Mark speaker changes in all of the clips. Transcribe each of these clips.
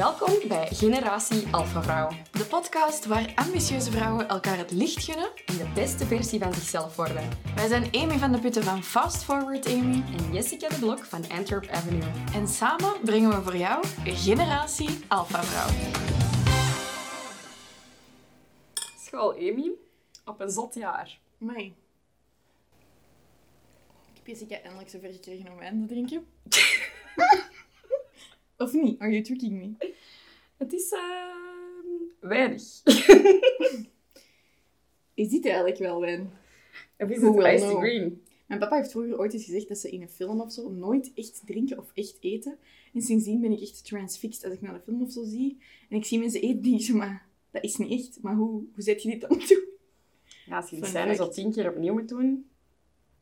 Speaker 1: Welkom bij Generatie Alpha Vrouw.
Speaker 2: De podcast waar ambitieuze vrouwen elkaar het licht gunnen.
Speaker 1: En de beste versie van zichzelf worden.
Speaker 2: Wij zijn Amy van de Putten van Fast Forward Amy.
Speaker 1: En Jessica de Blok van Antwerp Avenue.
Speaker 2: En samen brengen we voor jou Generatie Alpha Vrouw.
Speaker 1: School Amy, op een zot jaar.
Speaker 2: Mai. Ik heb Jessica eindelijk zover gekregen om wijn te drinken. of niet? Are you tricking me?
Speaker 1: Het is uh, weinig.
Speaker 2: Is dit eigenlijk wel wijn?
Speaker 1: Of is het green?
Speaker 2: Mijn papa heeft vroeger ooit eens gezegd dat ze in een film of zo nooit echt drinken of echt eten. En sindsdien ben ik echt transfixed als ik naar een film of zo zie. En ik zie mensen eten, ik zo, maar dat is niet echt. Maar hoe, hoe zet je dit dan toe?
Speaker 1: Ja, als je die
Speaker 2: Fun
Speaker 1: scène zo tien keer opnieuw moet doen...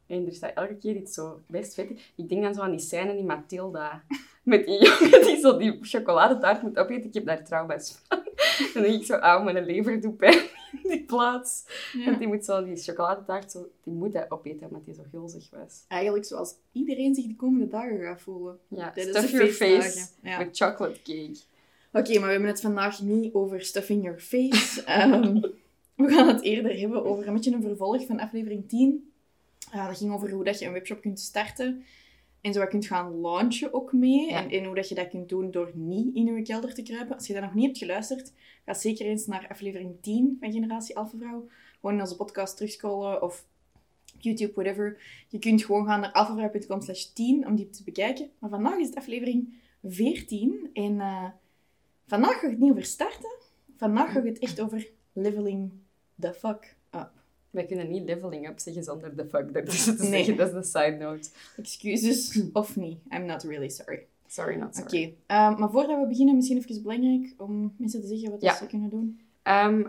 Speaker 1: En er staat elke keer iets zo best vet. Ik denk dan zo aan die scène in Matilda. Met die jongen die zo die chocoladetaart moet opeten. Ik heb daar trauma's van. Dan denk ik zo, auw, mijn lever doet pijn in die plaats. Want die moet zo, die chocoladetaart, zo, die moet opeten, omdat die zo gulzig was.
Speaker 2: Eigenlijk zoals iedereen zich de komende dagen gaat voelen.
Speaker 1: Ja, stuff your face
Speaker 2: Ja.
Speaker 1: with chocolate cake.
Speaker 2: Oké, maar we hebben het vandaag niet over stuffing your face. Ehm, we gaan het eerder hebben over een beetje een vervolg van aflevering 10. Ah, dat ging over hoe dat je een webshop kunt starten. En zo wat kunt gaan launchen ook mee.
Speaker 1: Ja.
Speaker 2: En, en hoe dat je dat kunt doen door niet in je kelder te kruipen. Als je dat nog niet hebt geluisterd, ga zeker eens naar aflevering 10 van Generatie Alpha Vrouw. Gewoon in onze podcast terugscrollen of YouTube, whatever. Je kunt gewoon gaan naar alphavrouw.com slash 10 om die te bekijken. Maar vandaag is het aflevering 14. En eh, vandaag ga ik het niet over starten. Vandaag ga ik het echt over leveling the fuck.
Speaker 1: Wij kunnen niet leveling up zeggen zonder de fuck ertussen te
Speaker 2: Nee.
Speaker 1: zeggen. Dat is een side note.
Speaker 2: Excuses of niet. I'm not really sorry.
Speaker 1: Sorry, not
Speaker 2: Oké,
Speaker 1: sorry.
Speaker 2: eh, maar voordat we beginnen, misschien even belangrijk om mensen te zeggen wat
Speaker 1: Ja.
Speaker 2: ze kunnen doen.
Speaker 1: Ehm,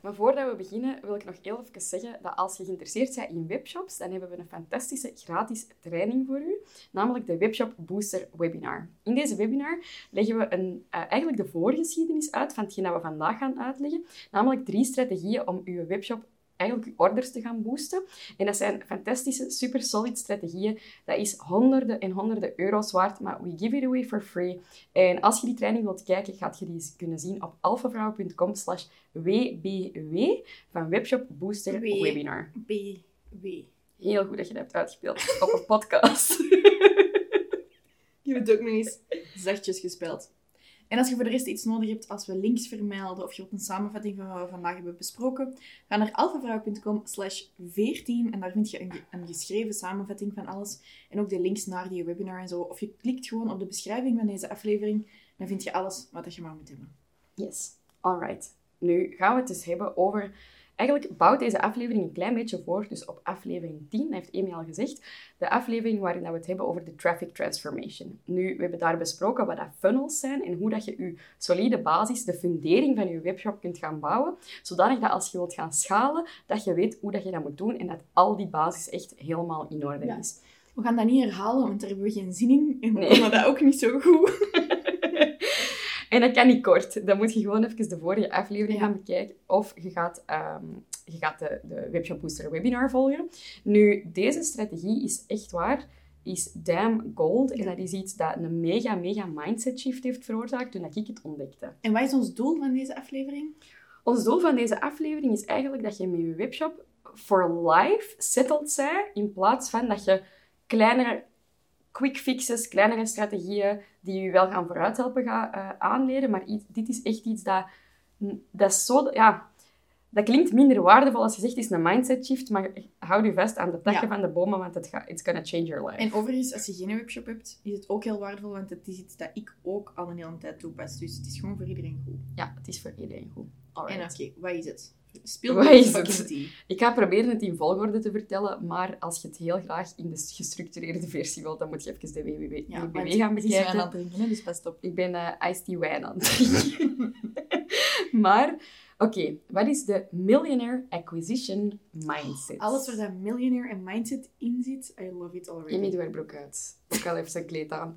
Speaker 1: maar voordat we beginnen, wil ik nog heel even zeggen dat als je geïnteresseerd bent in webshops, dan hebben we een fantastische gratis training voor u, namelijk de Webshop Booster Webinar. In deze webinar leggen we een, eh, eigenlijk de voorgeschiedenis uit van hetgeen dat we vandaag gaan uitleggen, namelijk drie strategieën om uw webshop eigenlijk uw orders te gaan boosten. En dat zijn fantastische, super solid strategieën. Dat is honderden en honderden euro's waard, maar we give it away for free. En als je die training wilt kijken, gaat je die kunnen zien op alphavrouw.com slash wbw van Webshop Booster
Speaker 2: W.
Speaker 1: Webinar.
Speaker 2: BW.
Speaker 1: Heel goed dat je dat hebt uitgespeeld op een podcast.
Speaker 2: Je hebt het ook nog eens zachtjes gespeld. En als je voor de rest iets nodig hebt, als we links vermelden of je wilt een samenvatting van wat we vandaag hebben besproken, ga naar alphavrouw.com slash 14 en daar vind je een, een geschreven samenvatting van alles. En ook de links naar die webinar en zo. Of je klikt gewoon op de beschrijving van deze aflevering, dan vind je alles wat je maar moet hebben.
Speaker 1: Yes, alright. Nu gaan we het dus hebben over... Eigenlijk bouwt deze aflevering een klein beetje voor, dus op aflevering 10, dat heeft Amy al gezegd, de aflevering waarin we het hebben over de traffic transformation. Nu, we hebben daar besproken wat dat funnels zijn en hoe dat je je solide basis, de fundering van je webshop kunt gaan bouwen, zodanig dat als je wilt gaan schalen, dat je weet hoe dat je dat moet doen en dat al die basis echt helemaal in orde
Speaker 2: Ja.
Speaker 1: is.
Speaker 2: We gaan dat niet herhalen, want daar hebben we geen zin in. En we
Speaker 1: Nee.
Speaker 2: konden dat ook niet zo goed.
Speaker 1: En dat kan niet kort. Dan moet je gewoon even de vorige aflevering gaan bekijken. Of je gaat, ehm, je gaat de, de Webshop Booster webinar volgen. Nu, deze strategie is echt waar. Is damn gold. En dat is iets dat een mega, mega mindset shift heeft veroorzaakt toen dat ik het ontdekte.
Speaker 2: En wat is ons doel van deze aflevering?
Speaker 1: Ons doel van deze aflevering is eigenlijk dat je met je webshop for life settled zij, in plaats van dat je kleinere quick fixes, kleinere strategieën die je wel gaan vooruit helpen gaan eh, aanleren. Maar dit is echt iets dat, dat is zo... Ja, dat klinkt minder waardevol als je zegt, het is een mindset shift, maar houd je vast aan de takken
Speaker 2: Ja.
Speaker 1: van de bomen, want het gaat, it's gonna change your life.
Speaker 2: En overigens, als je geen webshop hebt, is het ook heel waardevol, want het is iets dat ik ook al een hele tijd toepas. Dus het is gewoon voor iedereen goed.
Speaker 1: Ja, het is voor iedereen goed.
Speaker 2: En
Speaker 1: Alright.
Speaker 2: oké, wat is het? Speel
Speaker 1: Wat is het? Ik ga proberen het in volgorde te vertellen, maar als je het heel graag in de gestructureerde versie wilt, dan moet je even de WWW
Speaker 2: Ja,
Speaker 1: WWW gaan
Speaker 2: het is wijn aan
Speaker 1: bekijken.
Speaker 2: het drinken, dus pas op.
Speaker 1: Ik ben eh iced tea wijn aan het drinken. maar, oké, wat is de Millionaire Acquisition Mindset?
Speaker 2: Alles waar dat millionaire en mindset in zit, I love it already.
Speaker 1: Amy doet haar broek uit. Ik al even zijn kleed aan.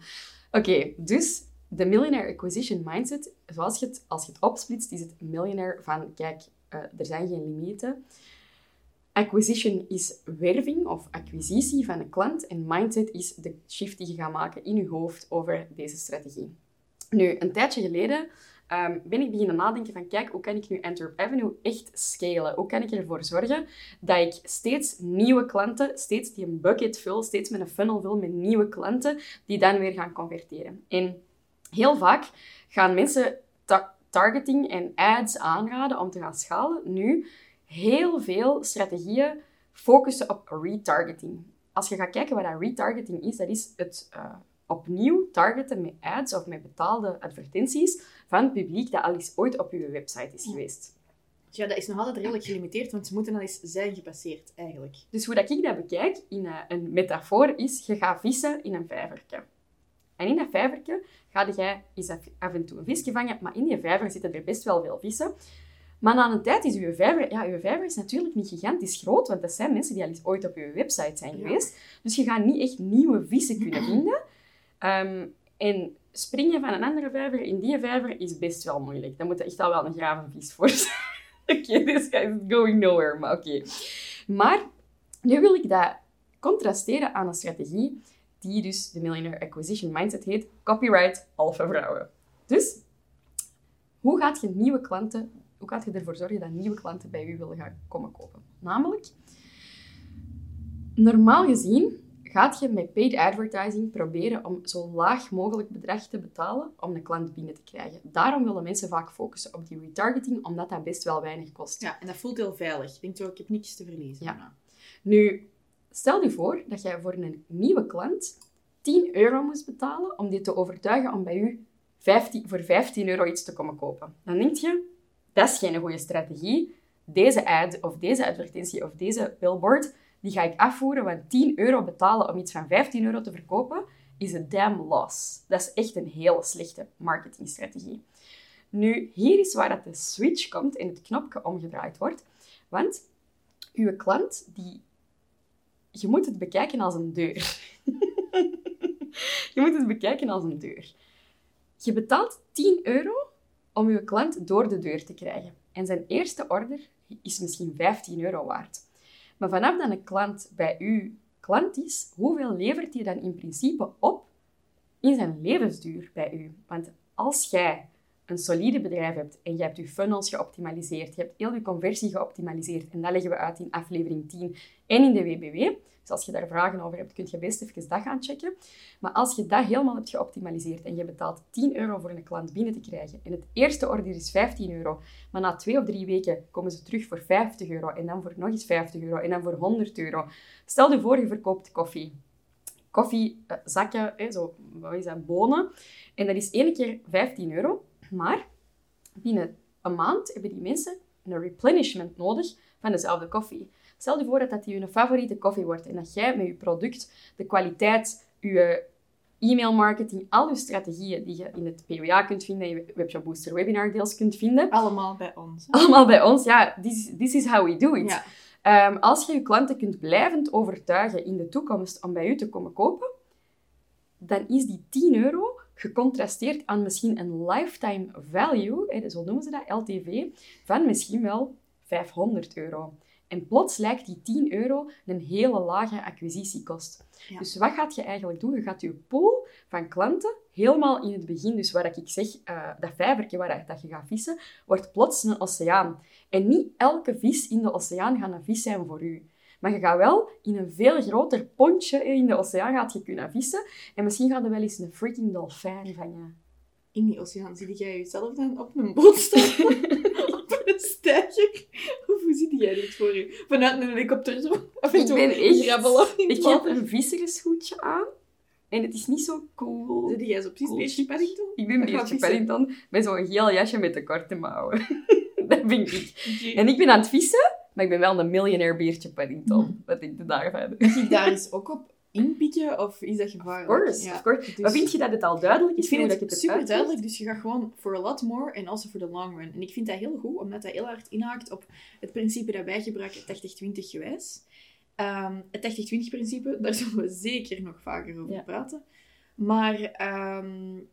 Speaker 1: Oké, dus de Millionaire Acquisition Mindset, zoals je het, als je het opsplitst, is het millionaire van, kijk, eh, er zijn geen limieten. Acquisition is werving of acquisitie van een klant en mindset is de shift die je gaat maken in je hoofd over deze strategie. Nu, een tijdje geleden ehm, ben ik beginnen nadenken van, kijk, hoe kan ik nu Antwerp Avenue echt scalen? Hoe kan ik ervoor zorgen dat ik steeds nieuwe klanten, steeds die een bucket vul, steeds met een funnel vul met nieuwe klanten, die dan weer gaan converteren. En heel vaak gaan mensen targeting en ads aanraden om te gaan schalen. Nu, heel veel strategieën focussen op retargeting. Als je gaat kijken wat dat retargeting is, dat is het uh, opnieuw targeten met ads of met betaalde advertenties van het publiek dat al eens ooit op je website is geweest.
Speaker 2: Ja, dat is nog altijd redelijk gelimiteerd, want ze moeten al eens zijn gepasseerd, eigenlijk.
Speaker 1: Dus hoe dat ik dat bekijk, in uh, een metafoor, is je gaat vissen in een vijverke. En in dat vijverke ga jij eens af en toe een visje vangen, maar in die vijver zitten er best wel veel vissen. Maar na een tijd is uw vijver... Ja, uw vijver is natuurlijk niet gigantisch groot, want dat zijn mensen die al eens ooit op uw website zijn geweest. Dus je gaat niet echt nieuwe vissen kunnen vinden. Um, en springen van een andere vijver in die vijver is best wel moeilijk. Dan moet er echt al wel een gravenvis voor zijn. oké, okay, this guy is going nowhere, maar oké. Maar nu wil ik dat contrasteren aan een strategie die dus de Millionaire Acquisition Mindset heet, Copyright Alpha Vrouwen. Dus, hoe gaat je nieuwe klanten, hoe gaat je ervoor zorgen dat nieuwe klanten bij u willen gaan komen kopen? Namelijk, normaal gezien gaat je met paid advertising proberen om zo laag mogelijk bedrag te betalen om een klant binnen te krijgen. Daarom willen mensen vaak focussen op die retargeting, omdat dat best wel weinig kost.
Speaker 2: Ja, en dat voelt heel veilig. Je denkt ook, ik heb niks te verliezen.
Speaker 1: Ja. Nu, stel je voor dat jij voor een nieuwe klant 10 euro moest betalen om die te overtuigen om bij u 15, voor 15 euro iets te komen kopen. Dan denk je, dat is geen goede strategie. Deze ad of deze advertentie of deze billboard die ga ik afvoeren, want 10 euro betalen om iets van 15 euro te verkopen, is een damn loss. Dat is echt een hele slechte marketingstrategie. Nu, hier is waar dat de switch komt en het knopje omgedraaid wordt. Want uw klant, die, je moet het bekijken als een deur. je moet het bekijken als een deur. Je betaalt 10 euro om je klant door de deur te krijgen. En zijn eerste order is misschien 15 euro waard. Maar vanaf dat een klant bij u klant is, hoeveel levert hij dan in principe op in zijn levensduur bij u? Want als jij een solide bedrijf hebt en je hebt je funnels geoptimaliseerd, je hebt heel je conversie geoptimaliseerd, en dat leggen we uit in aflevering 10 en in de WBW, dus als je daar vragen over hebt, kun je best even dat gaan checken. Maar als je dat helemaal hebt geoptimaliseerd en je betaalt 10 euro voor een klant binnen te krijgen en het eerste order is 15 euro, maar na twee of drie weken komen ze terug voor 50 euro en dan voor nog eens 50 euro en dan voor 100 euro. Stel je voor, je verkoopt koffie. Koffiezakken, eh, zo, wat is dat, bonen. En dat is één keer 15 euro. Maar binnen een maand hebben die mensen een replenishment nodig van dezelfde koffie. Stel je voor dat dat je favoriete koffie wordt en dat jij met je product, de kwaliteit, je e-mailmarketing, al je strategieën die je in het POA kunt vinden, in je Webshop Booster webinar deels kunt vinden.
Speaker 2: Allemaal bij ons.
Speaker 1: Allemaal bij ons, ja. This, this is how we do it. Ja. Ehm, als je je klanten kunt blijvend overtuigen in de toekomst om bij u te komen kopen, dan is die 10 euro gecontrasteerd aan misschien een lifetime value, zo noemen ze dat, LTV, van misschien wel 500 euro. En plots lijkt die 10 euro een hele lage acquisitiekost. Dus wat gaat je eigenlijk doen? Je gaat je pool van klanten helemaal in het begin, dus waar ik zeg, uh, dat vijvertje waar dat je gaat vissen, wordt plots een oceaan. En niet elke vis in de oceaan gaat een vis zijn voor u. Maar je gaat wel in een veel groter pontje in de oceaan gaat je kunnen vissen. En misschien gaat er wel eens een freaking dolfijn vangen.
Speaker 2: In die oceaan zie jij jezelf dan op een boot staan? op een stijger? Of hoe zie jij dit voor je? Vanuit een helikopter zo?
Speaker 1: Toe ik ben echt... Ik heb een vissershoedje aan. En het is niet zo cool.
Speaker 2: Zit jij zo precies cool. Beertje Paddington?
Speaker 1: Ik ben Beertje Paddington met zo'n geel jasje met de korte mouwen. dat ben ik. En ik ben aan het vissen. Maar ik ben wel een miljonair beertje Paddington. Mm. Wat denk je daarvan?
Speaker 2: Moet ik daar eens ook op inpikken? Of is dat gevaarlijk?
Speaker 1: Of course, of course. Maar vind je dat het al duidelijk is?
Speaker 2: Ik vind het, het super duidelijk. Dus je gaat gewoon for a lot more en also for the long run. En ik vind dat heel goed, omdat dat heel hard inhaakt op het principe dat wij gebruiken, 80-20 gewijs. Um, het 80-20 principe, daar zullen we zeker nog vaker over praten. Maar um,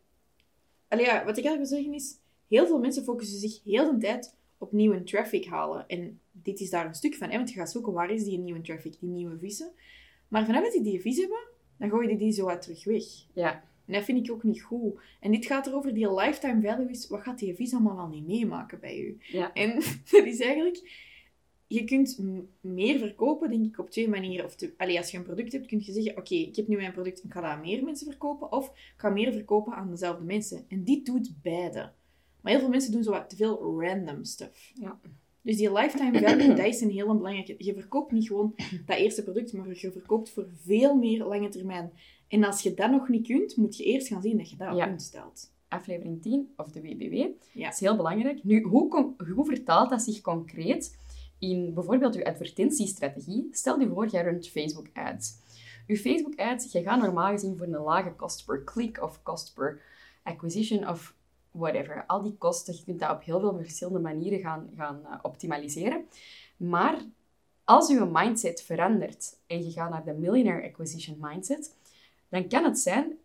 Speaker 2: ja, wat ik eigenlijk wil zeggen is, heel veel mensen focussen zich heel de tijd op nieuwe traffic halen. En dit is daar een stuk van, hè, want je gaat zoeken waar is die nieuwe traffic, die nieuwe vissen. Maar vanaf dat die die vis hebben, dan gooi je die zo uit terug weg.
Speaker 1: Ja.
Speaker 2: En dat vind ik ook niet goed. En dit gaat erover, die lifetime value is, wat gaat die vis allemaal wel niet meemaken bij u?
Speaker 1: Ja.
Speaker 2: En dat is eigenlijk... Je kunt meer verkopen, denk ik, op twee manieren. Of te, allee, als je een product hebt, kun je zeggen, oké, ik heb nu mijn product, ik ga dat aan meer mensen verkopen. Of ik ga meer verkopen aan dezelfde mensen. En dit doet beide. Maar heel veel mensen doen zo wat te veel random stuff.
Speaker 1: Ja.
Speaker 2: Dus die lifetime value, dat is een heel belangrijke. Je verkoopt niet gewoon dat eerste product, maar je verkoopt voor veel meer lange termijn. En als je dat nog niet kunt, moet je eerst gaan zien dat je dat op
Speaker 1: Ja.
Speaker 2: punt stelt.
Speaker 1: Aflevering 10, of de WBW.
Speaker 2: Ja.
Speaker 1: Dat is heel belangrijk. Nu, hoe, hoe vertaalt dat zich concreet in bijvoorbeeld uw advertentiestrategie? Stel je voor, jij runt Facebook ads. Uw Facebook ads, je gaat normaal gezien voor een lage kost per click of kost per acquisition of whatever. Al die kosten, je kunt dat op heel veel verschillende manieren gaan, gaan eh, optimaliseren. Maar als uw mindset verandert en je gaat naar de millionaire acquisition mindset, dan kan het zijn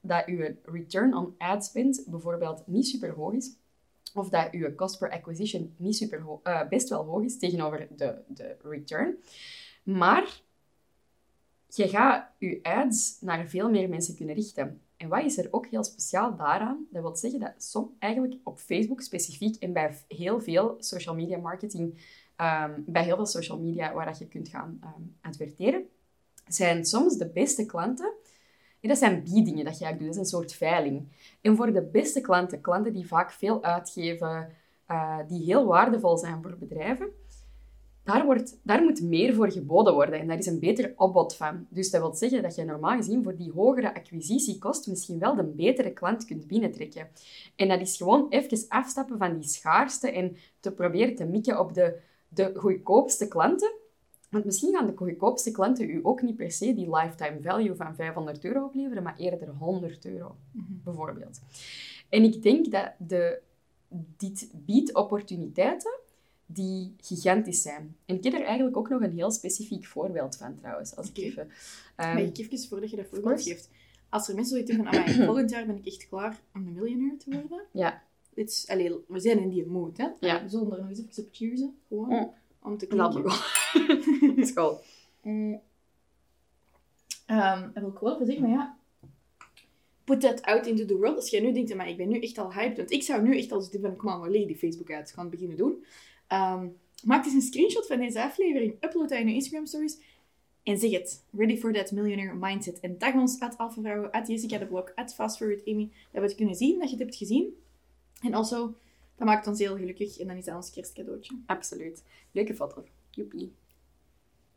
Speaker 1: dat uw return on ad spend bijvoorbeeld niet super hoog is, of dat uw cost per acquisition niet super ho- eh, best wel hoog is tegenover de, de return. Maar je gaat je ads naar veel meer mensen kunnen richten. En wat is er ook heel speciaal daaraan? Dat wil zeggen dat som, eigenlijk op Facebook specifiek en bij heel veel social media marketing, ehm, bij heel veel social media waar dat je kunt gaan ehm, adverteren, zijn soms de beste klanten en dat zijn biedingen dat je eigenlijk doet. Dat is een soort veiling. En voor de beste klanten, klanten die vaak veel uitgeven, eh, die heel waardevol zijn voor bedrijven, daar, wordt, daar moet meer voor geboden worden. En daar is een beter opbod van. Dus dat wil zeggen dat je normaal gezien voor die hogere acquisitiekost misschien wel de betere klant kunt binnentrekken. En dat is gewoon even afstappen van die schaarste en te proberen te mikken op de, de goedkoopste klanten. Want misschien gaan de goedkoopste klanten u ook niet per se die lifetime value van 500 euro opleveren, maar eerder 100 euro, bijvoorbeeld. En ik denk dat de, dit biedt opportuniteiten die gigantisch zijn. En ik heb er eigenlijk ook nog een heel specifiek voorbeeld van, trouwens. Als ik even...
Speaker 2: Maar ik even, voordat je dat voorbeeld geeft. Als er mensen zoiets hebben van, volgend jaar ben ik echt klaar om een miljonair te worden.
Speaker 1: ja,
Speaker 2: Dit is, allee, we zijn in die mood, hè.
Speaker 1: Ja.
Speaker 2: We zullen er nog eens even op cheersen, gewoon.
Speaker 1: Mm.
Speaker 2: Om te klinken.
Speaker 1: School.
Speaker 2: Mm. Ehm, en wil ik wel even zeggen, maar ja... Put that out into the world. Als jij nu denkt, maar ik ben nu echt al hyped. Want ik zou nu echt als dit come on, we die Facebook ads gaan beginnen doen. Ehm, maak eens een screenshot van deze aflevering. Upload dat in je Instagram stories. En zeg het. Ready for that millionaire mindset. En tag ons, at Alphavrouwen, at Jessica de Blok, at Fastforward Amy. Dat we het kunnen zien, dat je het hebt gezien. En also, dat maakt ons heel gelukkig. En dan is dat ons kerstcadeautje.
Speaker 1: Absoluut. Leuke foto. Joepie.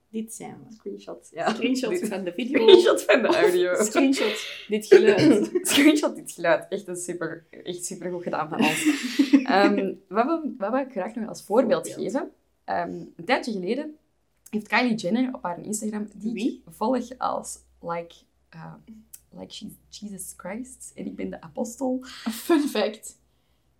Speaker 2: Dit zijn we.
Speaker 1: Screenshot. Ja.
Speaker 2: Screenshot
Speaker 1: Dit-
Speaker 2: van de video.
Speaker 1: Screenshot van de audio.
Speaker 2: Screenshot dit geluid.
Speaker 1: Screenshot dit geluid. Echt, een super, echt super goed gedaan van ons. Ehm, wat, wil, wat wil ik graag nog als voorbeeld
Speaker 2: Voorbeeld.
Speaker 1: geven? Ehm, een tijdje geleden heeft Kylie Jenner op haar Instagram, die
Speaker 2: Wie?
Speaker 1: volg als like, uh, like she's Jesus Christ en ik ben de apostel.
Speaker 2: Fun fact.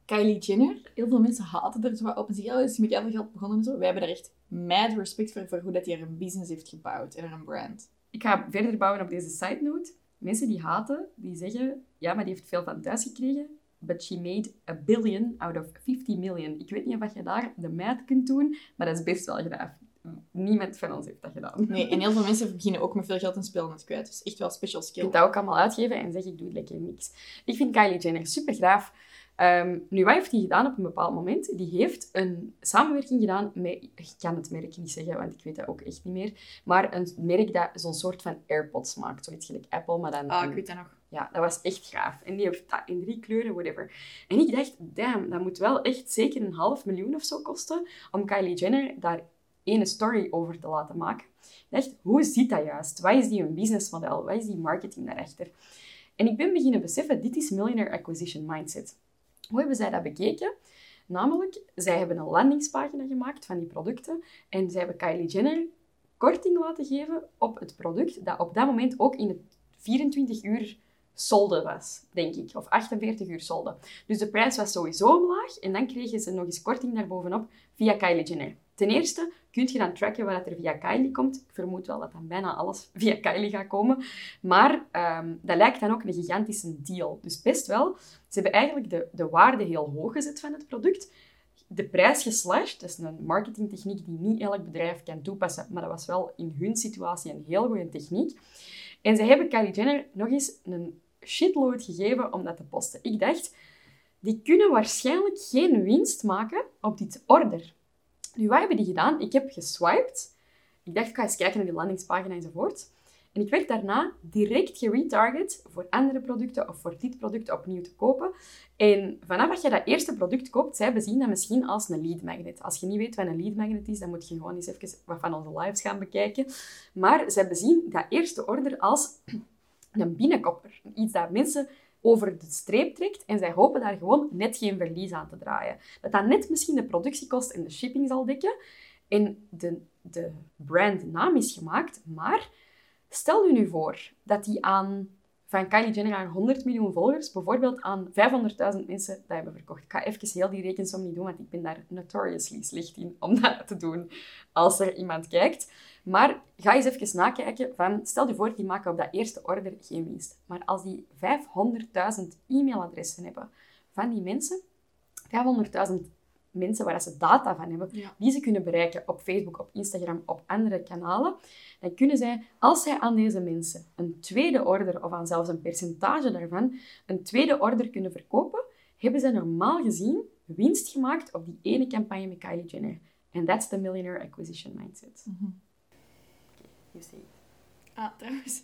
Speaker 2: Kylie Jenner, heel veel mensen haten er zo op zeggen, ja, is met heel veel geld begonnen en zo. Wij hebben er echt mad respect voor, voor hoe dat hij er een business heeft gebouwd en een brand.
Speaker 1: Ik ga verder bouwen op deze side note. Mensen die haten, die zeggen, ja, maar die heeft veel van thuis gekregen. But she made a billion out of 50 million. Ik weet niet of je daar de maat kunt doen, maar dat is best wel gedaan. Niemand van ons heeft dat gedaan.
Speaker 2: Nee, en heel veel mensen beginnen ook met veel geld en spelen het kwijt. Dus echt wel special
Speaker 1: Je
Speaker 2: skill.
Speaker 1: kunt dat ook allemaal uitgeven en zeg ik doe lekker niks. Ik vind Kylie Jenner super graaf. Ehm, nu, wat heeft hij gedaan op een bepaald moment? Die heeft een samenwerking gedaan met, ik kan het merk niet zeggen, want ik weet dat ook echt niet meer, maar een merk dat zo'n soort van AirPods maakt. Zoiets gelijk Apple, maar dan...
Speaker 2: Ah,
Speaker 1: een-
Speaker 2: ik weet dat nog.
Speaker 1: Ja, dat was echt gaaf. En die heeft dat in drie kleuren, whatever. En ik dacht, damn, dat moet wel echt zeker een half miljoen of zo kosten om Kylie Jenner daar ene story over te laten maken. Ik dacht, hoe zit dat juist? Wat is die een businessmodel? Wat is die marketing daarachter? En ik ben beginnen beseffen, dit is Millionaire Acquisition Mindset. Hoe hebben zij dat bekeken? Namelijk, zij hebben een landingspagina gemaakt van die producten en zij hebben Kylie Jenner korting laten geven op het product dat op dat moment ook in het 24 uur solde was, denk ik. Of 48 uur solde. Dus de prijs was sowieso omlaag en dan kregen ze nog eens korting daarbovenop via Kylie Jenner. Ten eerste kun je dan tracken wat er via Kylie komt. Ik vermoed wel dat dan bijna alles via Kylie gaat komen. Maar ehm, dat lijkt dan ook een gigantische deal. Dus best wel. Ze hebben eigenlijk de, de waarde heel hoog gezet van het product. De prijs geslashed. Dat is een marketingtechniek die niet elk bedrijf kan toepassen. Maar dat was wel in hun situatie een heel goede techniek. En ze hebben Kylie Jenner nog eens een shitload gegeven om dat te posten. Ik dacht, die kunnen waarschijnlijk geen winst maken op dit order. Nu, wat hebben die gedaan? Ik heb geswiped. Ik dacht, ik ga eens kijken naar die landingspagina enzovoort. En ik werd daarna direct geretarget voor andere producten of voor dit product opnieuw te kopen. En vanaf dat je dat eerste product koopt, zij bezien dat misschien als een lead magnet. Als je niet weet wat een lead magnet is, dan moet je gewoon eens even wat van onze lives gaan bekijken. Maar zij bezien dat eerste order als een binnenkopper. Iets dat mensen over de streep trekt en zij hopen daar gewoon net geen verlies aan te draaien. Dat dat net misschien de productiekost en de shipping zal dekken en de, de brandnaam is gemaakt, maar Stel u nu voor dat die aan van Kylie Jenner aan 100 miljoen volgers, bijvoorbeeld aan 500.000 mensen dat hebben verkocht. Ik ga even heel die rekensom niet doen, want ik ben daar notoriously slecht in om dat te doen als er iemand kijkt. Maar ga eens even nakijken van, stel je voor, die maken op dat eerste order geen winst. Maar als die 500.000 e-mailadressen hebben van die mensen, 500.000 mensen waar ze data van hebben, die ze kunnen bereiken op Facebook, op Instagram, op andere kanalen, dan kunnen zij, als zij aan deze mensen een tweede order, of aan zelfs een percentage daarvan, een tweede order kunnen verkopen, hebben zij normaal gezien winst gemaakt op die ene campagne met Kylie Jenner. En that's the millionaire acquisition mindset. Mm -hmm.
Speaker 2: you see Ah, trouwens,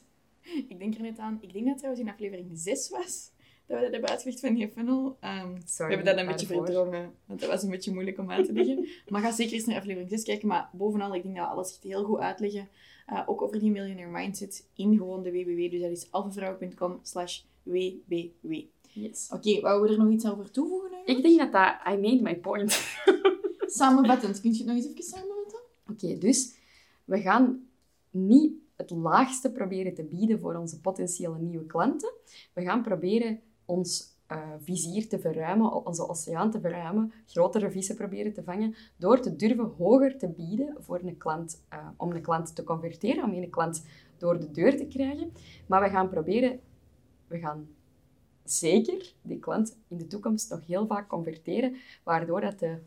Speaker 2: ik denk er net aan, ik denk dat het trouwens in aflevering 6 was, dat we dat hebben uitgelegd van die funnel. Um, we hebben dat een beetje verdrongen, want dat was een beetje moeilijk om uit te leggen. maar ga zeker eens naar aflevering 6 kijken. Maar bovenal, ik denk dat we alles heel goed uitleggen. Uh, ook over die millionaire mindset in gewoon de www. Dus dat is alfavrouw.com slash www.
Speaker 1: Yes.
Speaker 2: Oké, okay, wou we er nog iets over toevoegen
Speaker 1: eigenlijk? Ik denk dat dat... I made my point.
Speaker 2: Samenvattend. Kun je het nog eens even samenvatten?
Speaker 1: Oké, dus we gaan niet het laagste proberen te bieden voor onze potentiële nieuwe klanten. We gaan proberen ons uh, vizier te verruimen, onze oceaan te verruimen, grotere vissen proberen te vangen, door te durven hoger te bieden voor een klant, uh, om een klant te converteren, om een klant door de deur te krijgen. Maar we gaan proberen, we gaan zeker die klant in de toekomst nog heel vaak converteren, waardoor dat de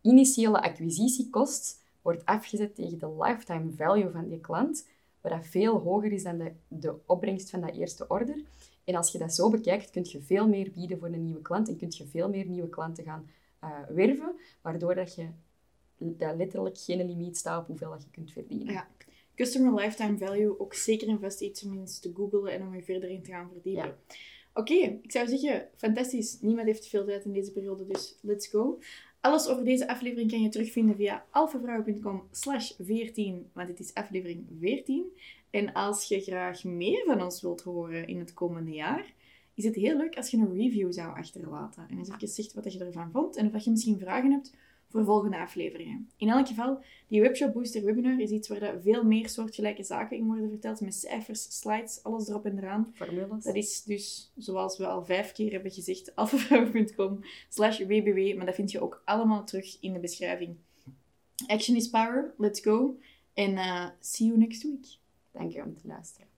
Speaker 1: initiële acquisitiekost wordt afgezet tegen de lifetime value van die klant, wat dat veel hoger is dan de, de opbrengst van dat eerste order. En als je dat zo bekijkt, kun je veel meer bieden voor een nieuwe klant en kun je veel meer nieuwe klanten gaan uh, werven, waardoor dat je dat letterlijk geen limiet staat op hoeveel dat je kunt verdienen.
Speaker 2: Ja. Customer lifetime value, ook zeker een vast iets om eens te googlen en om je verder in te gaan verdiepen. Ja. Oké, ik zou zeggen, fantastisch. Niemand heeft veel tijd in deze periode, dus let's go. Alles over deze aflevering kan je terugvinden via alfavrouw.com slash 14, want het is aflevering 14. En als je graag meer van ons wilt horen in het komende jaar, is het heel leuk als je een review zou achterlaten. En eens even zegt wat je ervan vond en of je misschien vragen hebt voor volgende afleveringen. In elk geval, die Webshop Booster webinar is iets waar veel meer soortgelijke zaken in worden verteld, met cijfers, slides, alles erop en eraan.
Speaker 1: Formules.
Speaker 2: Dat is dus, zoals we al vijf keer hebben gezegd, alfavrouw.com slash www, maar dat vind je ook allemaal terug in de beschrijving. Action is power, let's go, en uh, see you next week.
Speaker 1: Dank je om te luisteren.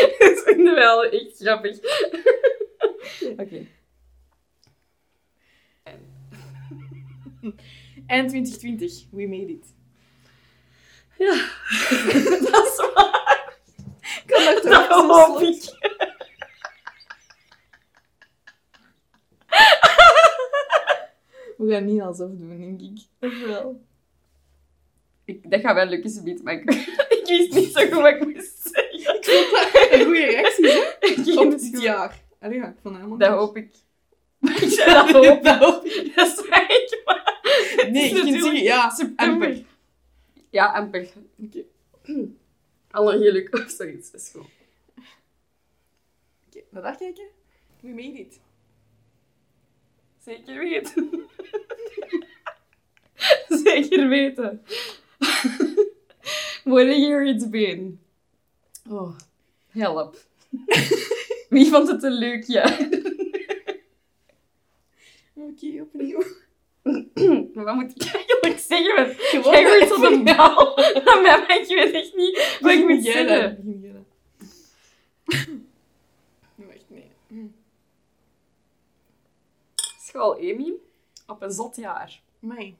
Speaker 1: Dat vinden we wel echt grappig. Oké. Okay.
Speaker 2: En 2020, we made it.
Speaker 1: Ja, dat is waar.
Speaker 2: Kan dat toch
Speaker 1: dat hoop ik.
Speaker 2: We gaan niet alsof doen, denk ik.
Speaker 1: Of wel? Ik, dat gaat wel lukken, ze maar ik, ik wist niet zo goed wat ik moest zeggen.
Speaker 2: Ik een goede reactie, hè? Op het jaar. Allee, ja, ik vond helemaal
Speaker 1: Dat hoop ik. dat hoop, dat hoop ik. Dat is ik, maar...
Speaker 2: Nee, ik kan zeggen, ja,
Speaker 1: september. Amper. Ja, amper. Oké. Okay. Alle geluk of zoiets, dat is goed.
Speaker 2: Oké, okay, naar daar kijken. We made it.
Speaker 1: Zeker weten. Zeker weten. What a year it's been. Oh, help. Wie vond het een leuk jaar?
Speaker 2: Oké, opnieuw.
Speaker 1: Maar wat moet ik eigenlijk zeggen? Want
Speaker 2: Gewoon
Speaker 1: jij wordt tot een bal. Maar ik weet echt niet wat ik moet zeggen.
Speaker 2: Wacht, nee.
Speaker 1: School Amy. Op een zot jaar.
Speaker 2: Amai.